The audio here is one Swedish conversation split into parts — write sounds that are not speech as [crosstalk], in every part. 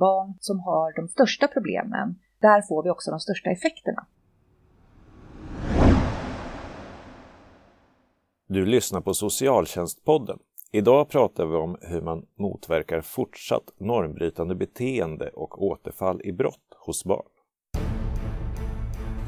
barn som har de största problemen, där får vi också de största effekterna. Du lyssnar på Socialtjänstpodden. Idag pratar vi om hur man motverkar fortsatt normbrytande beteende och återfall i brott hos barn.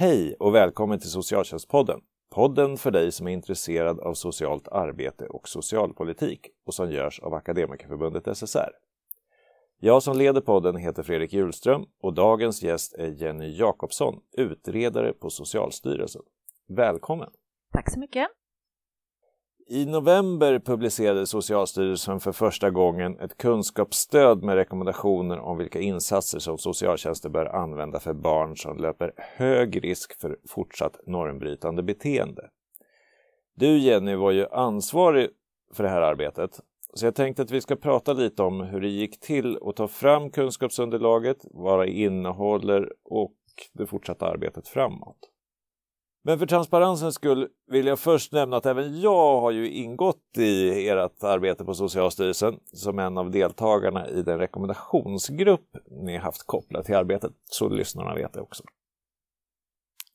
Hej och välkommen till Socialtjänstpodden. Podden för dig som är intresserad av socialt arbete och socialpolitik och som görs av Akademikerförbundet SSR. Jag som leder podden heter Fredrik Hjulström och dagens gäst är Jenny Jakobsson, utredare på Socialstyrelsen. Välkommen! Tack så mycket! I november publicerade Socialstyrelsen för första gången ett kunskapsstöd med rekommendationer om vilka insatser som socialtjänsten bör använda för barn som löper hög risk för fortsatt normbrytande beteende. Du Jenny var ju ansvarig för det här arbetet, så jag tänkte att vi ska prata lite om hur det gick till att ta fram kunskapsunderlaget, vad det innehåller och det fortsatta arbetet framåt. Men för transparensens skull vill jag först nämna att även jag har ju ingått i ert arbete på Socialstyrelsen som en av deltagarna i den rekommendationsgrupp ni haft kopplat till arbetet, så lyssnarna vet det också.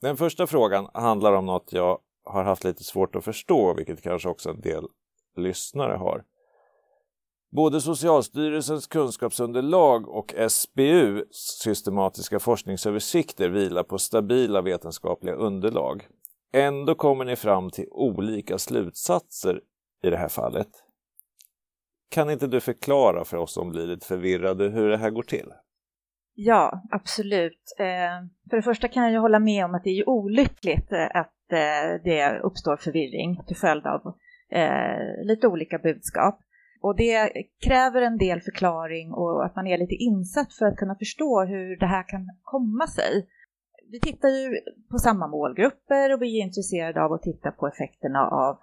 Den första frågan handlar om något jag har haft lite svårt att förstå, vilket kanske också en del lyssnare har. Både Socialstyrelsens kunskapsunderlag och SBU systematiska forskningsöversikter vilar på stabila vetenskapliga underlag. Ändå kommer ni fram till olika slutsatser i det här fallet. Kan inte du förklara för oss som blir lite förvirrade hur det här går till? Ja, absolut. Eh, för det första kan jag hålla med om att det är olyckligt eh, att eh, det uppstår förvirring till följd av lite olika budskap. Och det kräver en del förklaring och att man är lite insatt för att kunna förstå hur det här kan komma sig. Vi tittar ju på samma målgrupper och vi är intresserade av att titta på effekterna av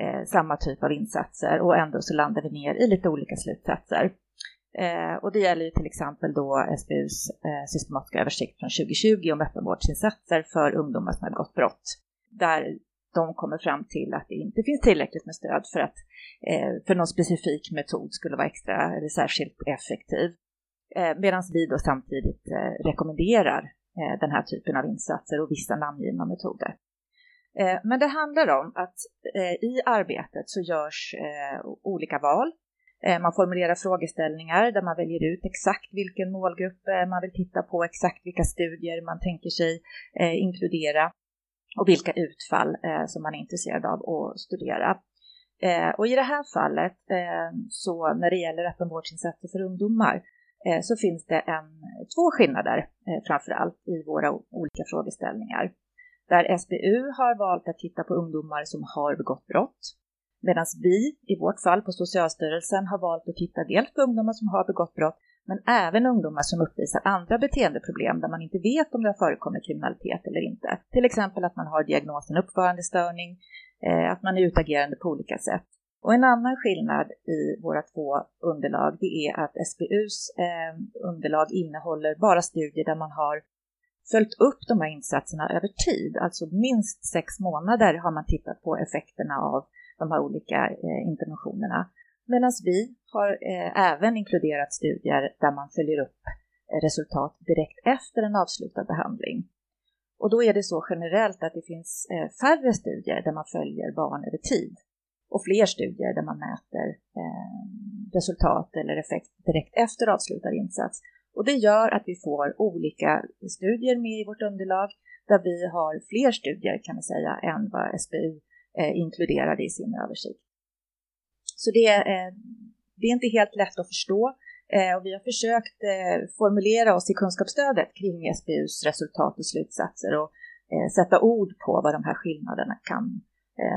eh, samma typ av insatser och ändå så landar vi ner i lite olika slutsatser. Eh, och det gäller ju till exempel då SBUs eh, systematiska översikt från 2020 om öppenvårdsinsatser för ungdomar som har begått brott. Där de kommer fram till att det inte finns tillräckligt med stöd för att eh, för någon specifik metod skulle vara extra eller särskilt effektiv. Eh, Medan vi då samtidigt eh, rekommenderar eh, den här typen av insatser och vissa namngivna metoder. Eh, men det handlar om att eh, i arbetet så görs eh, olika val. Eh, man formulerar frågeställningar där man väljer ut exakt vilken målgrupp eh, man vill titta på, exakt vilka studier man tänker sig inkludera och vilka utfall eh, som man är intresserad av att studera. Eh, och i det här fallet, eh, så när det gäller öppenvårdsinsatser för ungdomar, eh, så finns det en, två skillnader eh, framför allt i våra olika frågeställningar. Där SBU har valt att titta på ungdomar som har begått brott, medan vi i vårt fall på Socialstyrelsen har valt att titta dels på ungdomar som har begått brott, men även ungdomar som uppvisar andra beteendeproblem där man inte vet om det har förekommit kriminalitet eller inte. Till exempel att man har diagnosen uppförandestörning, eh, att man är utagerande på olika sätt. Och en annan skillnad i våra två underlag det är att SBUs eh, underlag innehåller bara studier där man har följt upp de här insatserna över tid, alltså minst sex månader har man tittat på effekterna av de här olika eh, interventionerna. Medan vi har eh, även inkluderat studier där man följer upp eh, resultat direkt efter en avslutad behandling. Och då är det så generellt att det finns eh, färre studier där man följer barn över tid och fler studier där man mäter eh, resultat eller effekt direkt efter avslutad insats. Och det gör att vi får olika studier med i vårt underlag där vi har fler studier kan man säga än vad SBU eh, inkluderade i sin översikt. Så det, eh, det är inte helt lätt att förstå eh, och vi har försökt eh, formulera oss i kunskapsstödet kring SBUs resultat och slutsatser och sätta ord på vad de här skillnaderna kan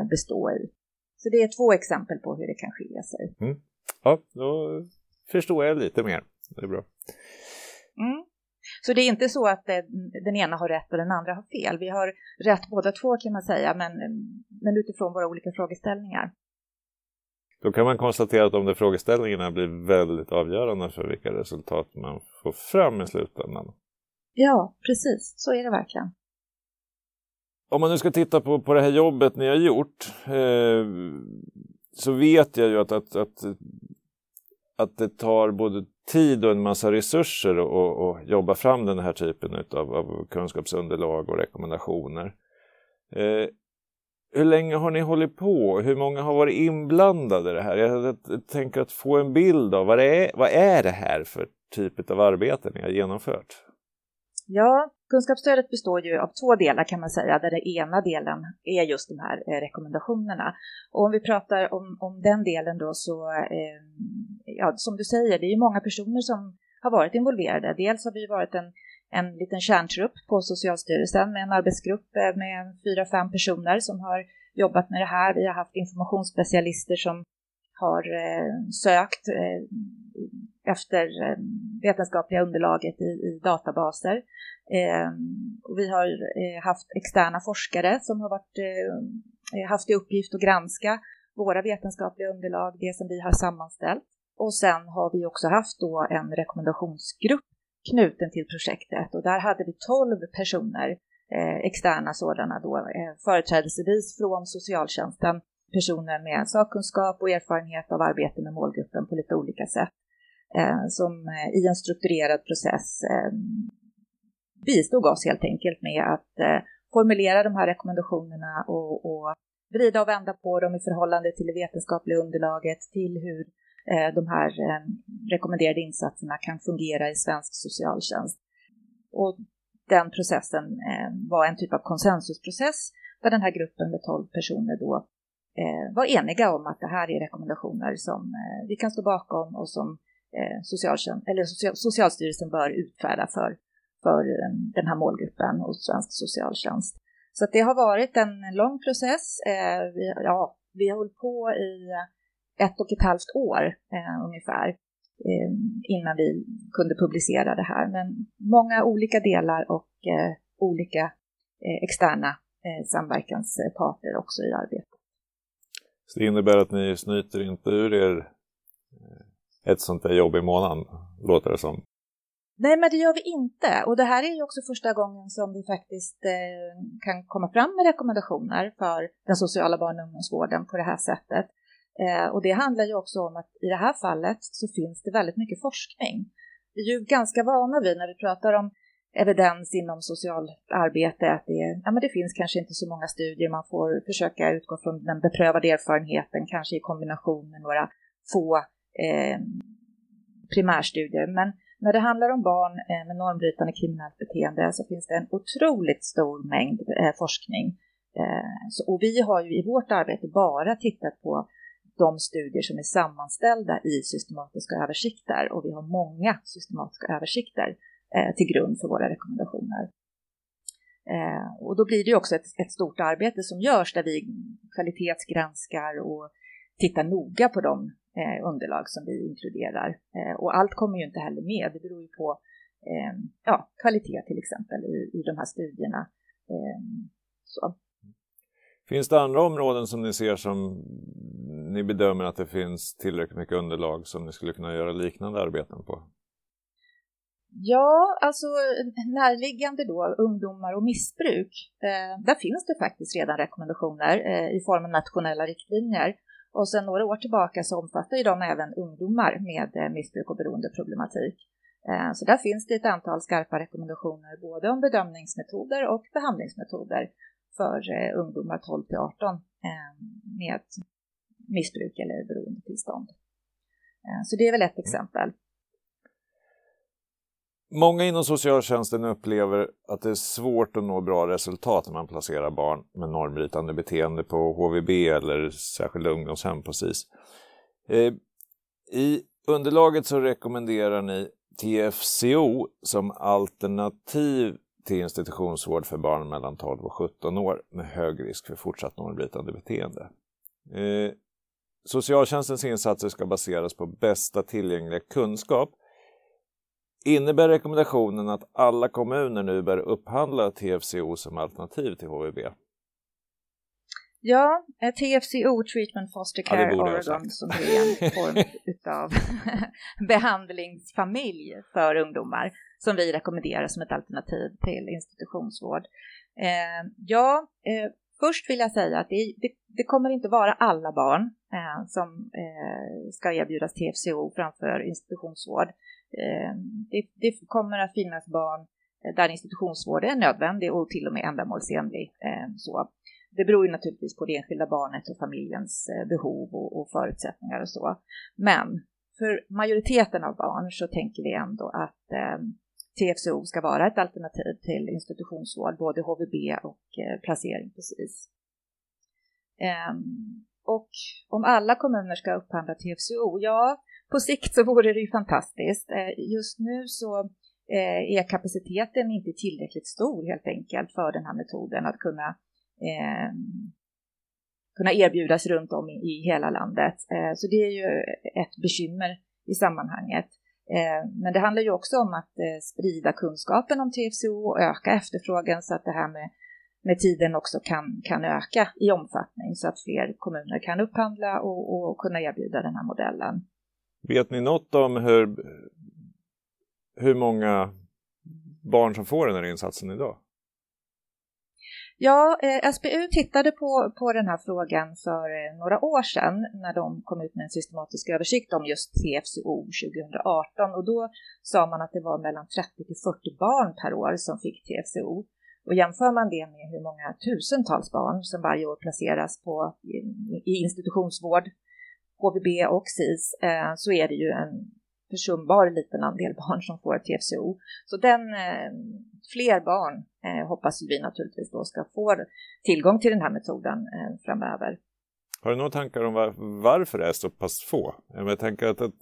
bestå i. Så det är två exempel på hur det kan skilja sig. Mm. Ja, då förstår jag lite mer. Det är bra. Mm. Så det är inte så att den ena har rätt och den andra har fel. Vi har rätt båda två kan man säga, men, men utifrån våra olika frågeställningar. Då kan man konstatera att de där frågeställningarna blir väldigt avgörande för vilka resultat man får fram i slutändan. Ja, precis. Så är det verkligen. Om man nu ska titta på, på det här jobbet ni har gjort eh, så vet jag ju att, att, att, att det tar både tid och en massa resurser att jobba fram den här typen av, av kunskapsunderlag och rekommendationer. Eh, hur länge har ni hållit på? Hur många har varit inblandade i det här? Jag, jag tänker att få en bild av vad, det är, vad är det här för typ av arbete ni har genomfört? Ja, kunskapsstödet består ju av två delar kan man säga, där den ena delen är just de här eh, rekommendationerna. Och om vi pratar om, om den delen då så, eh, ja, som du säger, det är ju många personer som har varit involverade. Dels har vi varit en, en liten kärntrupp på Socialstyrelsen med en arbetsgrupp eh, med fyra, fem personer som har jobbat med det här. Vi har haft informationsspecialister som har eh, sökt eh, efter vetenskapliga underlaget i, databaser. Vi har haft externa forskare som har varit, haft i uppgift att granska våra vetenskapliga underlag, det som vi har sammanställt. Och sen har vi också haft då en rekommendationsgrupp knuten till projektet. Och där hade vi 12 personer, eh, externa sådana då, eh, företrädesvis från socialtjänsten, personer med sakkunskap och erfarenhet av arbete med målgruppen på lite olika sätt, eh, som eh, i en strukturerad process eh, bistod oss helt enkelt med att eh, formulera de här rekommendationerna och, och vrida och vända på dem i förhållande till det vetenskapliga underlaget, till hur Eh, de här eh, rekommenderade insatserna kan fungera i svensk socialtjänst. Och den processen eh, var en typ av konsensusprocess där den här gruppen med 12 personer då var eniga om att det här är rekommendationer som vi kan stå bakom och som eller Socialstyrelsen bör utfärda för, för den här målgruppen hos svensk socialtjänst. Så det har varit en lång process. Vi, ja, vi har hållit på i ett och ett halvt år eh, ungefär eh, innan vi kunde publicera det här. Men många olika delar och eh, olika eh, externa eh, samverkansparter också i arbetet. Så det innebär att ni snyter inte ur er eh, ett sånt där jobb i månaden, låter det som? Nej, men det gör vi inte. Och det här är ju också första gången som vi faktiskt kan komma fram med rekommendationer för den sociala barn och ungdomsvården på det här sättet. Eh, och det handlar ju också om att i det här fallet så finns det väldigt mycket forskning. Vi är ju ganska vana vid när vi pratar om evidens inom socialt arbete att det, ja, men det finns kanske inte så många studier, man får försöka utgå från den beprövade erfarenheten, kanske i kombination med några få eh, primärstudier. Men när det handlar om barn eh, med normbrytande kriminellt beteende så finns det en otroligt stor mängd eh, forskning. Eh, så, och vi har ju i vårt arbete bara tittat på de studier som är sammanställda i systematiska översikter och vi har många systematiska översikter eh, till grund för våra rekommendationer. Eh, och då blir det också ett, ett, stort arbete som görs där vi kvalitetsgranskar och tittar noga på de eh, underlag som vi inkluderar. Eh, och allt kommer ju inte heller med, det beror ju på eh, ja, kvalitet till exempel i, i de här studierna. Eh, så. Finns det andra områden som ni ser som ni bedömer att det finns tillräckligt mycket underlag som ni skulle kunna göra liknande arbeten på? Ja, alltså närliggande då, ungdomar och missbruk, eh, där finns det faktiskt redan rekommendationer eh, i form av nationella riktlinjer. Och sedan några år tillbaka så omfattar ju de även ungdomar med eh, missbruk och beroendeproblematik. Eh, så där finns det ett antal skarpa rekommendationer både om bedömningsmetoder och behandlingsmetoder för eh, ungdomar 12 till 18 eh, med missbruk eller beroendetillstånd. Eh, så det är väl ett exempel. Många inom socialtjänsten upplever att det är svårt att nå bra resultat när man placerar barn med normbrytande beteende på HVB eller särskilda ungdomshem på SIS. Eh, I underlaget så rekommenderar ni TFCO som alternativ till institutionsvård för barn mellan 12 och 17 år med hög risk för fortsatt normbrytande beteende. Eh, Socialtjänstens insatser ska baseras på bästa tillgängliga kunskap. Innebär rekommendationen att alla kommuner nu bör upphandla TFCO som alternativ till HVB? Ja, TFCO, Treatment Foster Care ja, Oregon, som är en form [laughs] av [laughs] behandlingsfamilj för ungdomar som vi rekommenderar som ett alternativ till institutionsvård. Eh, ja, eh, först vill jag säga att det, det, det kommer inte vara alla barn eh, som eh, ska erbjudas TFCO framför institutionsvård. Eh, det, det, kommer att finnas barn eh, där institutionsvård är nödvändig och till och med ändamålsenlig. Eh, så. Det beror ju naturligtvis på det enskilda barnet och familjens eh, behov och, och förutsättningar och så. Men för majoriteten av barn så tänker vi ändå att eh, TFCO ska vara ett alternativ till institutionsvård, både HVB och eh, placering precis. Ehm, och om alla kommuner ska upphandla TFCO, ja, på sikt så vore det ju fantastiskt. Eh, just nu så eh, är kapaciteten inte tillräckligt stor helt enkelt för den här metoden att kunna ehm, kunna erbjudas runt om i, i hela landet. Så det är ju ett bekymmer i sammanhanget. Eh, men det handlar ju också om att eh, sprida kunskapen om TFCO och öka efterfrågan så att det här med, med tiden också kan, kan öka i omfattning så att fler kommuner kan upphandla och, och kunna erbjuda den här modellen. Vet ni något om hur, hur många barn som får den här insatsen idag? Ja, eh, SBU tittade på, på den här frågan för eh, några år sedan när de kom ut med en systematisk översikt om just TFCO 2018 och då sa man att det var mellan 30 till 40 barn per år som fick TFCO. Och jämför man det med hur många tusentals barn som varje år placeras på, i, i institutionsvård, HVB och SIS, eh, så är det ju en försumbar liten andel [laughs] barn som får TFCO. Så den, eh, fler barn eh, hoppas vi naturligtvis då ska få tillgång till den här metoden eh, framöver. Har du några tankar om var, varför det är så pass få? Jag tänker att, att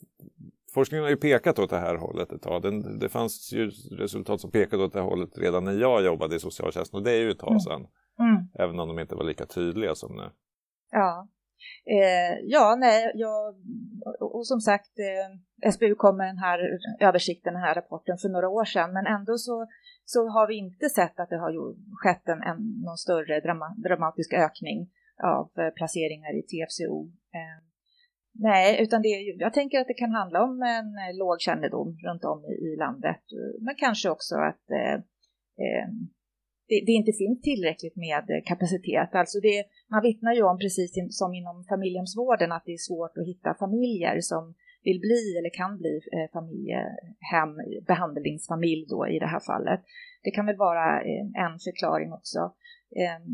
forskningen har ju pekat åt det här hållet ett tag. Den, det fanns ju resultat som pekade åt det här hållet redan när jag jobbade i socialtjänsten och det är ju ett tag mm. sedan. Mm. Även om de inte var lika tydliga som nu. Ja, Eh, ja, nej, jag, och, och som sagt, eh, SBU kom med den här översikten, den här rapporten för några år sedan, men ändå så, så har vi inte sett att det har skett en, en, någon större drama, dramatisk ökning av eh, placeringar i TFCO. Eh, nej, utan det, jag tänker att det kan handla om en eh, låg kännedom runt om i, i landet, eh, men kanske också att eh, eh det, det, inte finns tillräckligt med kapacitet. Alltså det, man vittnar ju om, precis som inom familjehemsvården, att det är svårt att hitta familjer som vill bli eller kan bli eh, familjehem, behandlingsfamilj då i det här fallet. Det kan väl vara eh, en förklaring också. Ehm,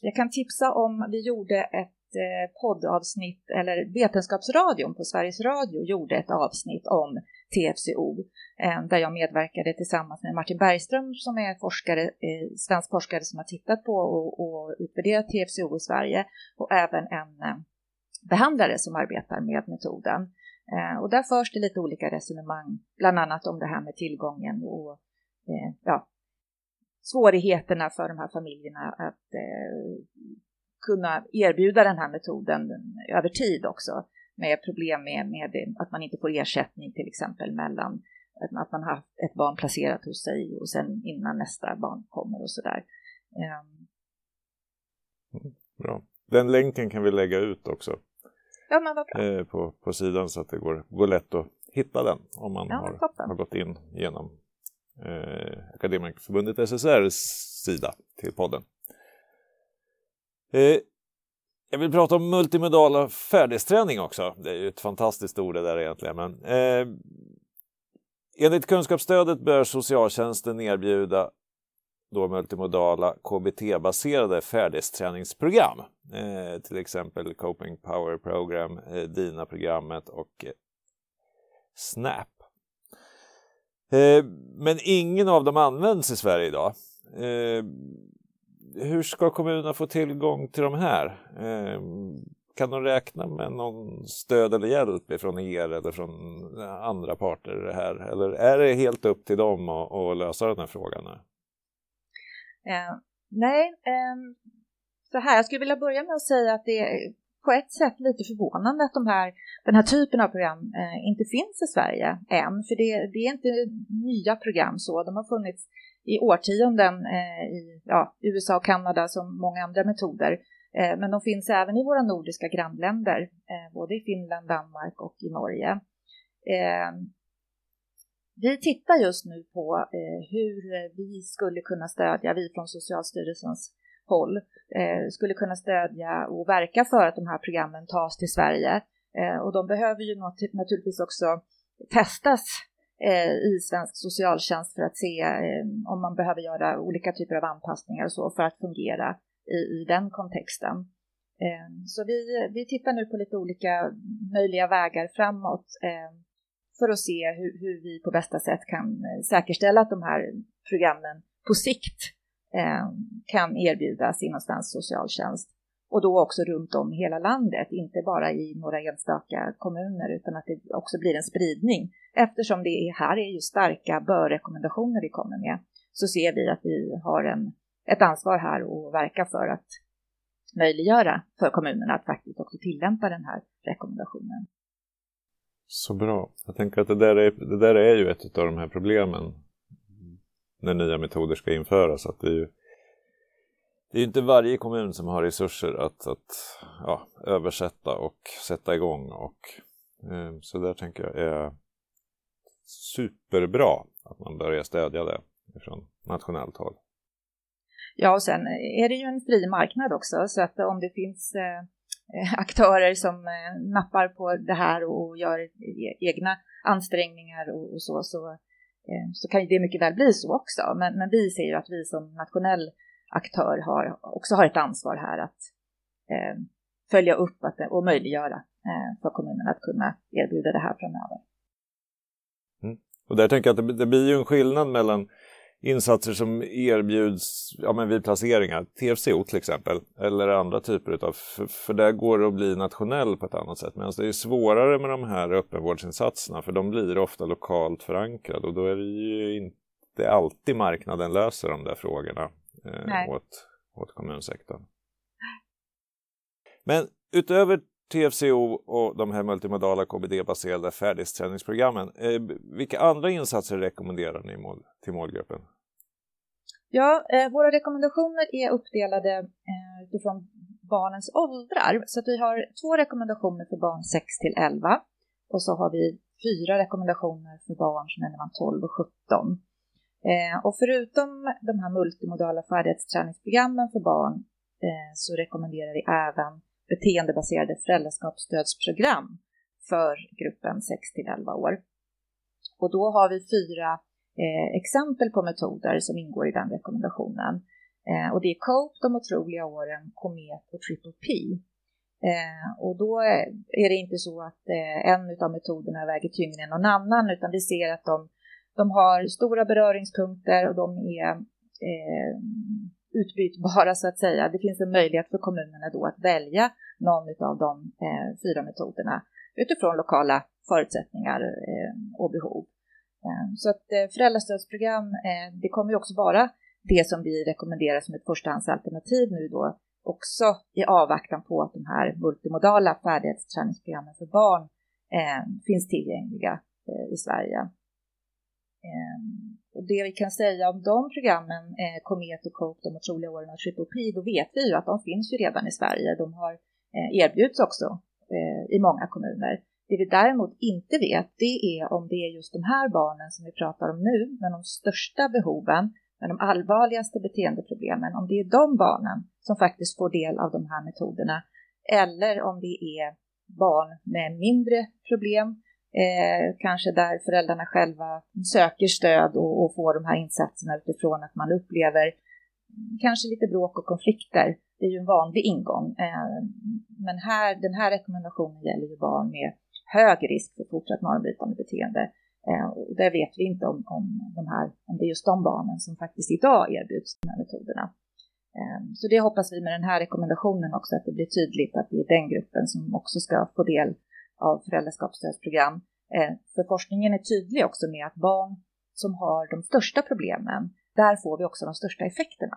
jag kan tipsa om, vi gjorde ett Eh, poddavsnitt, eller Vetenskapsradion på Sveriges Radio gjorde ett avsnitt om TFCO eh, där jag medverkade tillsammans med Martin Bergström som är forskare, eh, svensk forskare som har tittat på och, och utvärderat TFCO i Sverige och även en behandlare som arbetar med metoden. Och där förs det lite olika resonemang, bland annat om det här med tillgången och ja, svårigheterna för de här familjerna att kunna erbjuda den här metoden över tid också med problem med, med att man inte får ersättning till exempel mellan att man har ett barn placerat hos sig och sen innan nästa barn kommer och sådär. Um. Bra. Den länken kan vi lägga ut också. Ja, men vad bra. Eh, på, på sidan så att det går, går lätt att hitta den om man ja, har, har, gått in genom eh, Akademikerförbundet SSRs sida till podden. Eh, jag vill prata om multimodala färdighetsträning också. Det är ju ett fantastiskt ord det där egentligen. Men, eh, Enligt kunskapsstödet bör socialtjänsten erbjuda då multimodala KBT-baserade färdighetsträningsprogram. Eh, till exempel Coping Power Program, eh, DINA-programmet och eh, SNAP. Eh, men ingen av dem används i Sverige idag. Eh, hur ska kommunerna få tillgång till de här? Eh, kan de räkna med någon stöd eller hjälp från er eller från eh, andra parter Det här? Eller är det helt upp till dem att, att lösa den här frågan? Eh, nej, eh, så här, jag skulle vilja börja med att säga att det på ett sätt lite förvånande att de här, den här typen av program eh, inte finns i Sverige än, för det, det, är inte nya program så, de har funnits i årtionden eh, i ja, USA och Kanada som många andra metoder, eh, men de finns även i våra nordiska grannländer, eh, både i Finland, Danmark och i Norge. Eh, vi tittar just nu på eh, hur vi skulle kunna stödja, vi från Socialstyrelsens håll, eh, skulle kunna stödja och verka för att de här programmen tas till Sverige. Eh, och de behöver ju naturligtvis också testas eh, i svensk socialtjänst för att se eh, om man behöver göra olika typer av anpassningar och så för att fungera i, i den kontexten. Eh, så vi, vi tittar nu på lite olika möjliga vägar framåt eh, för att se hur, hur, vi på bästa sätt kan eh, säkerställa att de här programmen på sikt Eh, kan erbjudas inom svensk socialtjänst. Och då också runt om i hela landet, inte bara i några enstaka kommuner, utan att det också blir en spridning. Eftersom det är, här är ju starka bör-rekommendationer vi kommer med, så ser vi att vi har en, ett ansvar här och verka för att möjliggöra för kommunerna att faktiskt också tillämpa den här rekommendationen. Så bra. Jag tänker att det där är, det där är ju ett av de här problemen när nya metoder ska införas. Att det är ju det är inte varje kommun som har resurser att, att ja, översätta och sätta igång. Och, eh, så där tänker jag är superbra att man börjar stödja det från nationellt håll. Ja, och sen är det ju en fri marknad också, så att om det finns eh, aktörer som eh, nappar på det här och gör e-, egna ansträngningar och, och så, så Eh, Eh, så kan det mycket väl bli så också. Men, men vi ser ju att vi som nationell aktör har, också har ett ansvar här att eh, följa upp att, och möjliggöra eh, för kommunerna att kunna erbjuda det här framöver. Mm. Och där tänker jag att det, det blir ju en skillnad mellan insatser som erbjuds ja, men vid placeringar, TFCO till exempel, eller andra typer av, för, för där går det att bli nationell på ett annat sätt. Medan det är svårare med de här öppenvårdsinsatserna, för de blir ofta lokalt förankrade och då är det ju inte alltid marknaden löser de där frågorna eh, åt, åt kommunsektorn. Men utöver TFCO och de här multimodala KBD-baserade färdighetsträningsprogrammen. Eh, vilka andra insatser rekommenderar ni mål, till målgruppen? Ja, eh, våra rekommendationer är uppdelade eh, utifrån barnens åldrar. Så att vi har två rekommendationer för barn 6 till 11 och så har vi fyra rekommendationer för barn som är mellan 12 och 17. Eh, och förutom de här multimodala färdighetsträningsprogrammen för barn eh, så rekommenderar vi även beteendebaserade föräldraskapsstödsprogram för gruppen 6 till 11 år. Och då har vi fyra eh, exempel på metoder som ingår i den rekommendationen. Eh, och det är COPE, de otroliga åren, Komet och Triple P. Eh, och då är det inte så att eh, en av metoderna väger tyngre än någon annan, utan vi ser att de, de har stora beröringspunkter och de är eh, utbytbara så att säga. Det finns en möjlighet för kommunerna då att välja någon av de eh, fyra metoderna utifrån lokala förutsättningar eh, och behov. Ehm, så att eh, föräldrastödsprogram, eh, det kommer ju också vara det som vi rekommenderar som ett förstahandsalternativ nu då också i avvaktan på att de här multimodala färdighetsträningsprogrammen för barn eh, finns tillgängliga i Sverige. Ehm, och det vi kan säga om de programmen, eh, Komet och Cope, de otroliga åren och Triple P, då vet vi ju att de finns ju redan i Sverige. De har eh, erbjuds också eh, i många kommuner. Det vi däremot inte vet, det är om det är just de här barnen som vi pratar om nu, med de största behoven, med de allvarligaste beteendeproblemen, om det är de barnen som faktiskt får del av de här metoderna, eller om det är barn med mindre problem, Eh, kanske där föräldrarna själva söker stöd och, och, får de här insatserna utifrån att man upplever kanske lite bråk och konflikter. Det är ju en vanlig ingång. Eh, men här, den här rekommendationen gäller ju barn med hög risk för fortsatt normbrytande beteende. Eh, och där vet vi inte om, om, de här, om det är just de barnen som faktiskt idag erbjuds de här metoderna. Eh, så det hoppas vi med den här rekommendationen också att det blir tydligt att det är den gruppen som också ska få del av föräldraskapsstödsprogram. Eh, för forskningen är tydlig också med att barn som har de största problemen, där får vi också de största effekterna.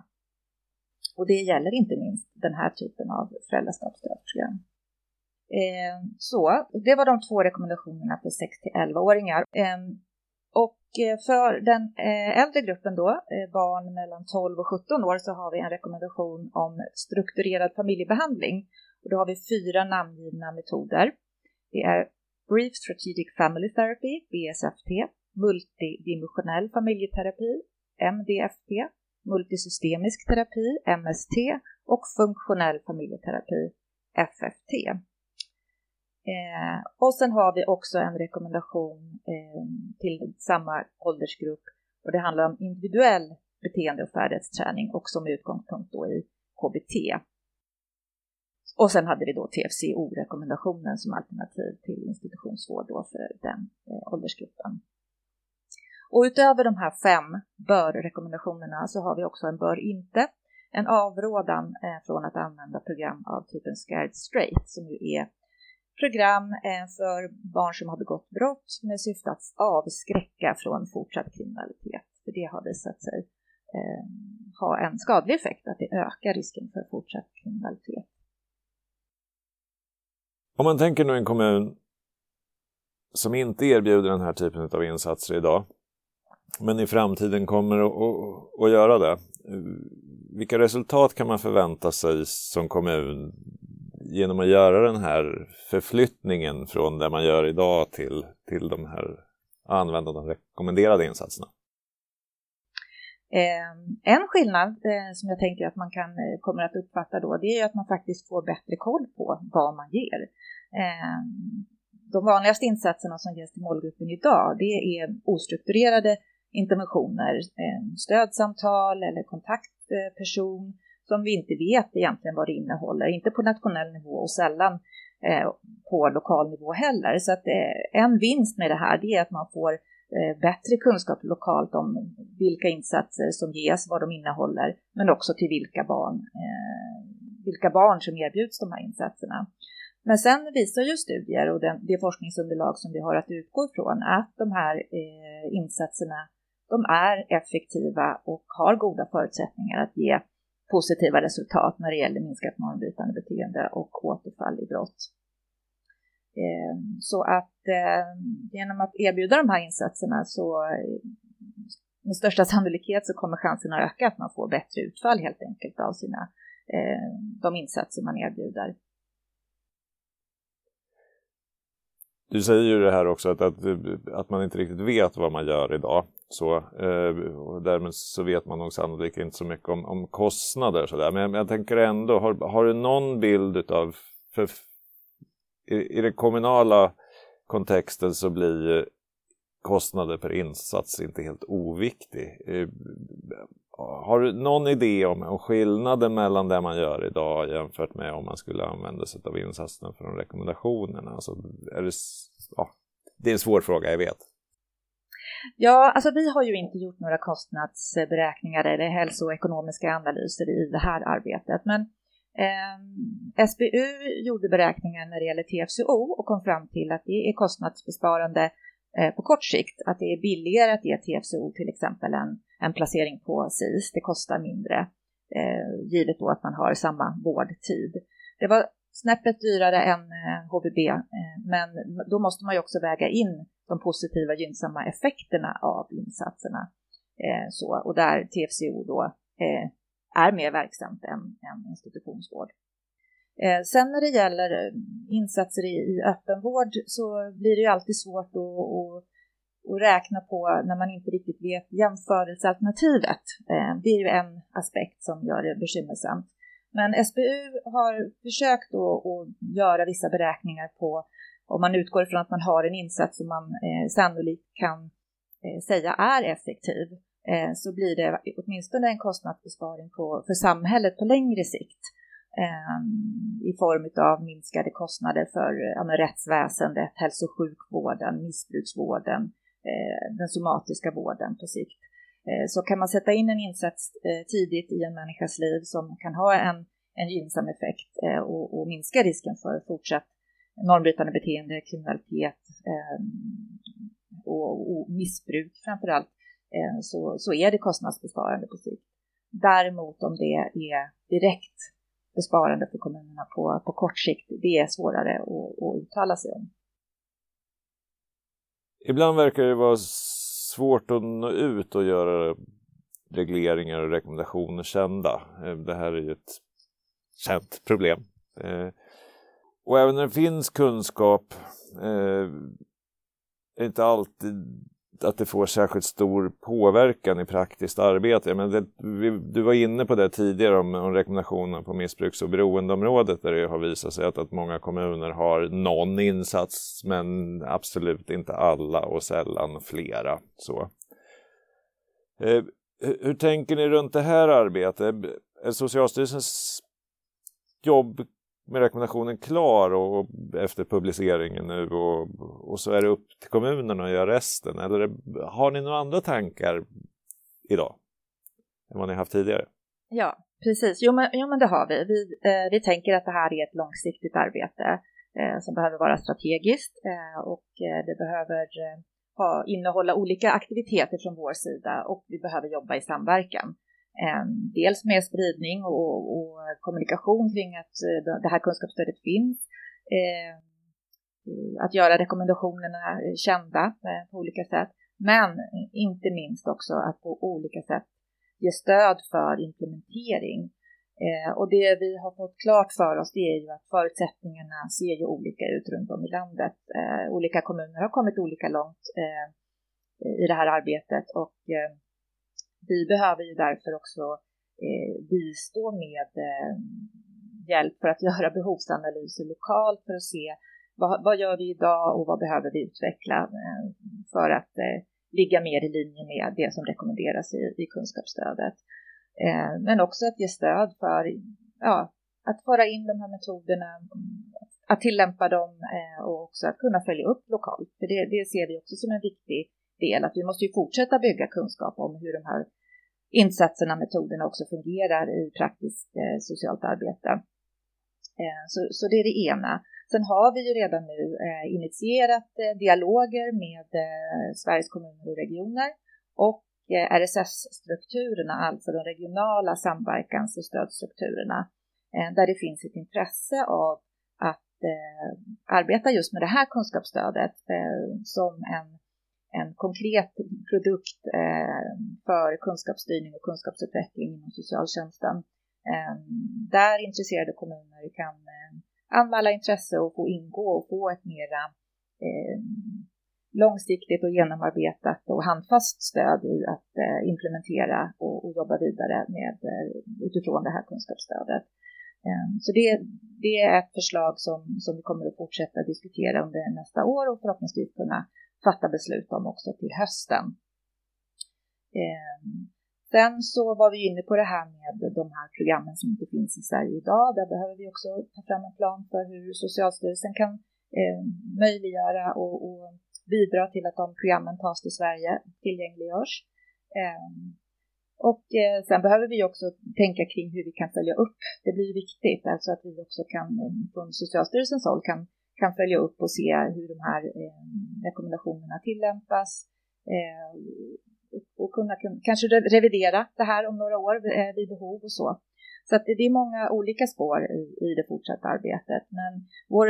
Och det gäller inte minst den här typen av föräldraskapsstödsprogram. Eh, så, det var de två rekommendationerna för 6 till 11-åringar. Ehm, eh, och för den eh, äldre gruppen då, eh, barn mellan 12 och 17 år, så har vi en rekommendation om strukturerad familjebehandling. Och då har vi fyra namngivna metoder. Det är Brief Strategic Family Therapy, BSFT, multidimensionell familjeterapi, MDFT, multisystemisk terapi, MST och funktionell familjeterapi, FFT. Eh, och sen har vi också en rekommendation eh, till samma åldersgrupp och det handlar om individuell beteende och färdighetsträning också med utgångspunkt då i KBT. Och sen hade vi då TFCO-rekommendationen som alternativ till institutionsvård då för den eh, åldersgruppen. Och utöver de här fem bör-rekommendationerna så har vi också en bör inte, en avrådan eh, från att använda program av typen Scared Straight som ju är program eh, för barn som har begått brott med syfte att avskräcka från fortsatt kriminalitet. För det har visat sig eh, ha en skadlig effekt, att det ökar risken för fortsatt kriminalitet. Om man tänker nu en kommun som inte erbjuder den här typen av insatser idag, men i framtiden kommer att, att, att göra det. Eh, vilka resultat kan man förvänta sig som kommun genom att göra den här förflyttningen från det man gör idag till, till de här använda de rekommenderade insatserna? Eh, en skillnad eh, som jag tänker att man kan, eh, kommer att uppfatta då, det är att man faktiskt får bättre koll på vad man ger. De vanligaste insatserna som ges till målgruppen idag, det är ostrukturerade interventioner, stödsamtal eller kontaktperson som vi inte vet egentligen vad det innehåller, inte på nationell nivå och sällan eh, på lokal nivå heller. Så att eh, en vinst med det här det är att man får eh, bättre kunskap lokalt om vilka insatser som ges, vad de innehåller, men också till vilka barn, eh, vilka barn som erbjuds de här insatserna. Men sen visar ju studier och den, det forskningsunderlag som vi har att utgå ifrån att de här eh, insatserna de är effektiva och har goda förutsättningar att ge positiva resultat när det gäller minskat normbrytande beteende och återfall i brott. Eh, så att eh, genom att erbjuda de här insatserna så eh, med största sannolikhet så kommer chansen att öka att man får bättre utfall helt enkelt av sina, de insatser man erbjuder. Du säger ju det här också att, att, att man inte riktigt vet vad man gör idag. Så, eh, och därmed så vet man nog sannolikt inte så mycket om, om kostnader. Så där. Men jag, jag tänker ändå, har, har du någon bild av... För, i, I den kommunala kontexten så blir kostnader per insats inte helt oviktig. Eh, har du någon idé om, om skillnaden mellan det man gör idag jämfört med om man skulle använda sig av insatserna från rekommendationerna? Alltså, är det, ja, det är en svår fråga, jag vet. Ja, alltså vi har ju inte gjort några kostnadsberäkningar eller hälsoekonomiska analyser i det här arbetet, men eh, SBU gjorde beräkningar när det gäller TFCO och kom fram till att det är kostnadsbesparande eh, på kort sikt, att det är billigare att ge TFCO till exempel en, en placering på SIS. Det kostar mindre, eh, givet då att man har samma vårdtid. Det var snäppet dyrare än eh, HVB, eh, men då måste man ju också väga in de positiva gynnsamma effekterna av insatserna. Eh, så, och där TFCO då eh, är mer verksamt än, än institutionsvård. Eh, sen när det gäller eh, insatser i, i öppenvård så blir det ju alltid svårt att, att, att räkna på när man inte riktigt vet jämförelsealternativet. Eh, det är ju en aspekt som gör det bekymmersamt. Men SBU har försökt att göra vissa beräkningar på om man utgår ifrån att man har en insats som man eh, sannolikt kan eh, säga är effektiv eh, så blir det åtminstone en kostnadsbesparing på, för samhället på längre sikt eh, i form av minskade kostnader för ja, rättsväsendet, hälso och sjukvården, missbruksvården, eh, den somatiska vården på sikt. Eh, så kan man sätta in en insats eh, tidigt i en människas liv som kan ha en, en gynnsam effekt eh, och, och minska risken för fortsatt normbrytande beteende, kriminalitet eh, och, och, missbruk framför allt, eh, så, så är det kostnadsbesparande på sikt. Däremot om det är direkt besparande för kommunerna på, på kort sikt, det är svårare att, att uttala sig om. Ibland verkar det vara svårt att nå ut och göra regleringar och rekommendationer kända. Eh, det här är ju ett känt problem. Eh, och även när det finns kunskap eh, är det inte alltid att det får särskilt stor påverkan i praktiskt arbete. Men det, du var inne på det tidigare om, om rekommendationerna på missbruks och beroendeområdet där det har visat sig att, att många kommuner har någon insats men absolut inte alla och sällan flera. Så. Eh, hur tänker ni runt det här arbetet? Är Socialstyrelsens jobb med rekommendationen klar och efter publiceringen nu och, och så är det upp till kommunerna att göra resten? Eller har ni några andra tankar idag än vad ni haft tidigare? Ja, precis. Jo, men, jo, men det har vi. Vi, eh, vi tänker att det här är ett långsiktigt arbete eh, som behöver vara strategiskt eh, och eh, det behöver eh, ha, innehålla olika aktiviteter från vår sida och vi behöver jobba i samverkan. Ehm, dels med spridning och, och kommunikation kring att eh, det här kunskapsstödet finns. Ehm, eh, att göra rekommendationerna eh, kända eh, på olika sätt. Men eh, inte minst också att på olika sätt ge stöd för implementering. Ehm, och det vi har fått klart för oss det är ju att förutsättningarna ser ju olika ut runt om i landet. olika kommuner har kommit olika långt i det här arbetet och vi behöver ju därför också eh, bistå med eh, hjälp för att [laughs] göra behovsanalyser lokalt för att se vad, vad gör vi idag och vad behöver vi utveckla eh, för att eh, ligga mer i linje med det som rekommenderas i, i kunskapsstödet. Eh, men också att ge stöd för ja, att föra in de här metoderna, att tillämpa dem eh, och också att kunna följa upp lokalt. För det, det ser vi också som en viktig del, att vi måste ju fortsätta bygga kunskap om hur de här insatserna, metoderna också fungerar i praktiskt eh, socialt arbete. Eh, så, så, det är det ena. Sen har vi ju redan nu eh, initierat eh, dialoger med eh, Sveriges kommuner och regioner och eh, RSS-strukturerna, alltså de regionala samverkans och stödstrukturerna, eh, där det finns ett intresse av att eh, arbeta just med det här kunskapsstödet eh, som en en konkret produkt eh, för kunskapsstyrning och kunskapsutveckling inom socialtjänsten. Eh, där intresserade kommuner kan eh, anmäla intresse och få ingå och få ett mera eh, långsiktigt och genomarbetat och handfast stöd i att eh, implementera och, jobba vidare med eh, utifrån det här kunskapsstödet. Så det, det är ett förslag som, som vi kommer att fortsätta diskutera under nästa år och förhoppningsvis kunna fatta beslut om också till hösten. Ehm, sen så var vi inne på det här med de här programmen som inte finns i Sverige idag. Där behöver vi också ta fram en plan för hur Socialstyrelsen kan eh, möjliggöra och, och, bidra till att de programmen tas till Sverige, tillgängliggörs. Eh, och eh, sen behöver vi också tänka kring hur vi kan följa upp. Det blir viktigt, alltså att vi också kan eh, från Socialstyrelsens håll kan kan följa upp och se hur de här eh, rekommendationerna tillämpas eh, och kunna kanske revidera det här om några år eh, vid behov och så. Så att det är många olika spår i, i det fortsatta arbetet. Men vår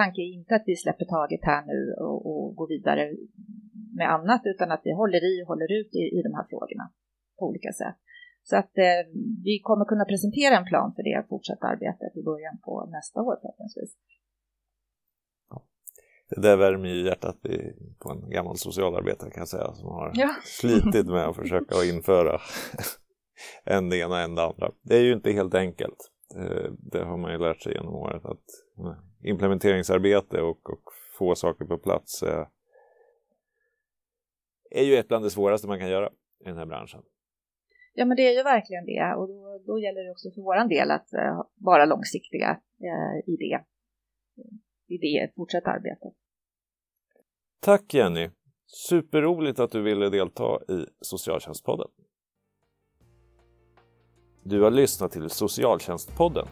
tanke är inte att vi släpper taget här nu och, och går vidare med annat, utan att vi håller i och håller ut i, i de här frågorna på olika sätt. Så att eh, vi kommer kunna presentera en plan för det fortsatta arbetet i början på nästa år förhoppningsvis. Det där värmer ju hjärtat på en gammal socialarbetare kan jag säga som har ja. slitit med att försöka införa [laughs] en det ena en det andra. Det är ju inte helt enkelt. Eh, det har man ju lärt sig genom året att implementeringsarbete och, och få saker på plats är, är ju ett bland det svåraste man kan göra i den här branschen. Ja, men det är ju verkligen det och då, då gäller det också för våran del att uh, vara långsiktiga uh, i det i det fortsatta arbetet. Tack Jenny! Superroligt att du ville delta i Socialtjänstpodden. Du har lyssnat till Socialtjänstpodden.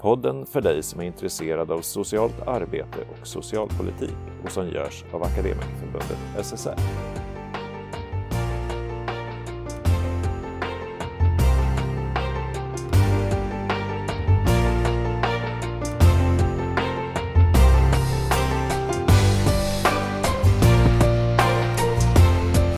Podden för dig som är intresserad av socialt arbete och socialpolitik och som görs av Akademikerförbundet SSR.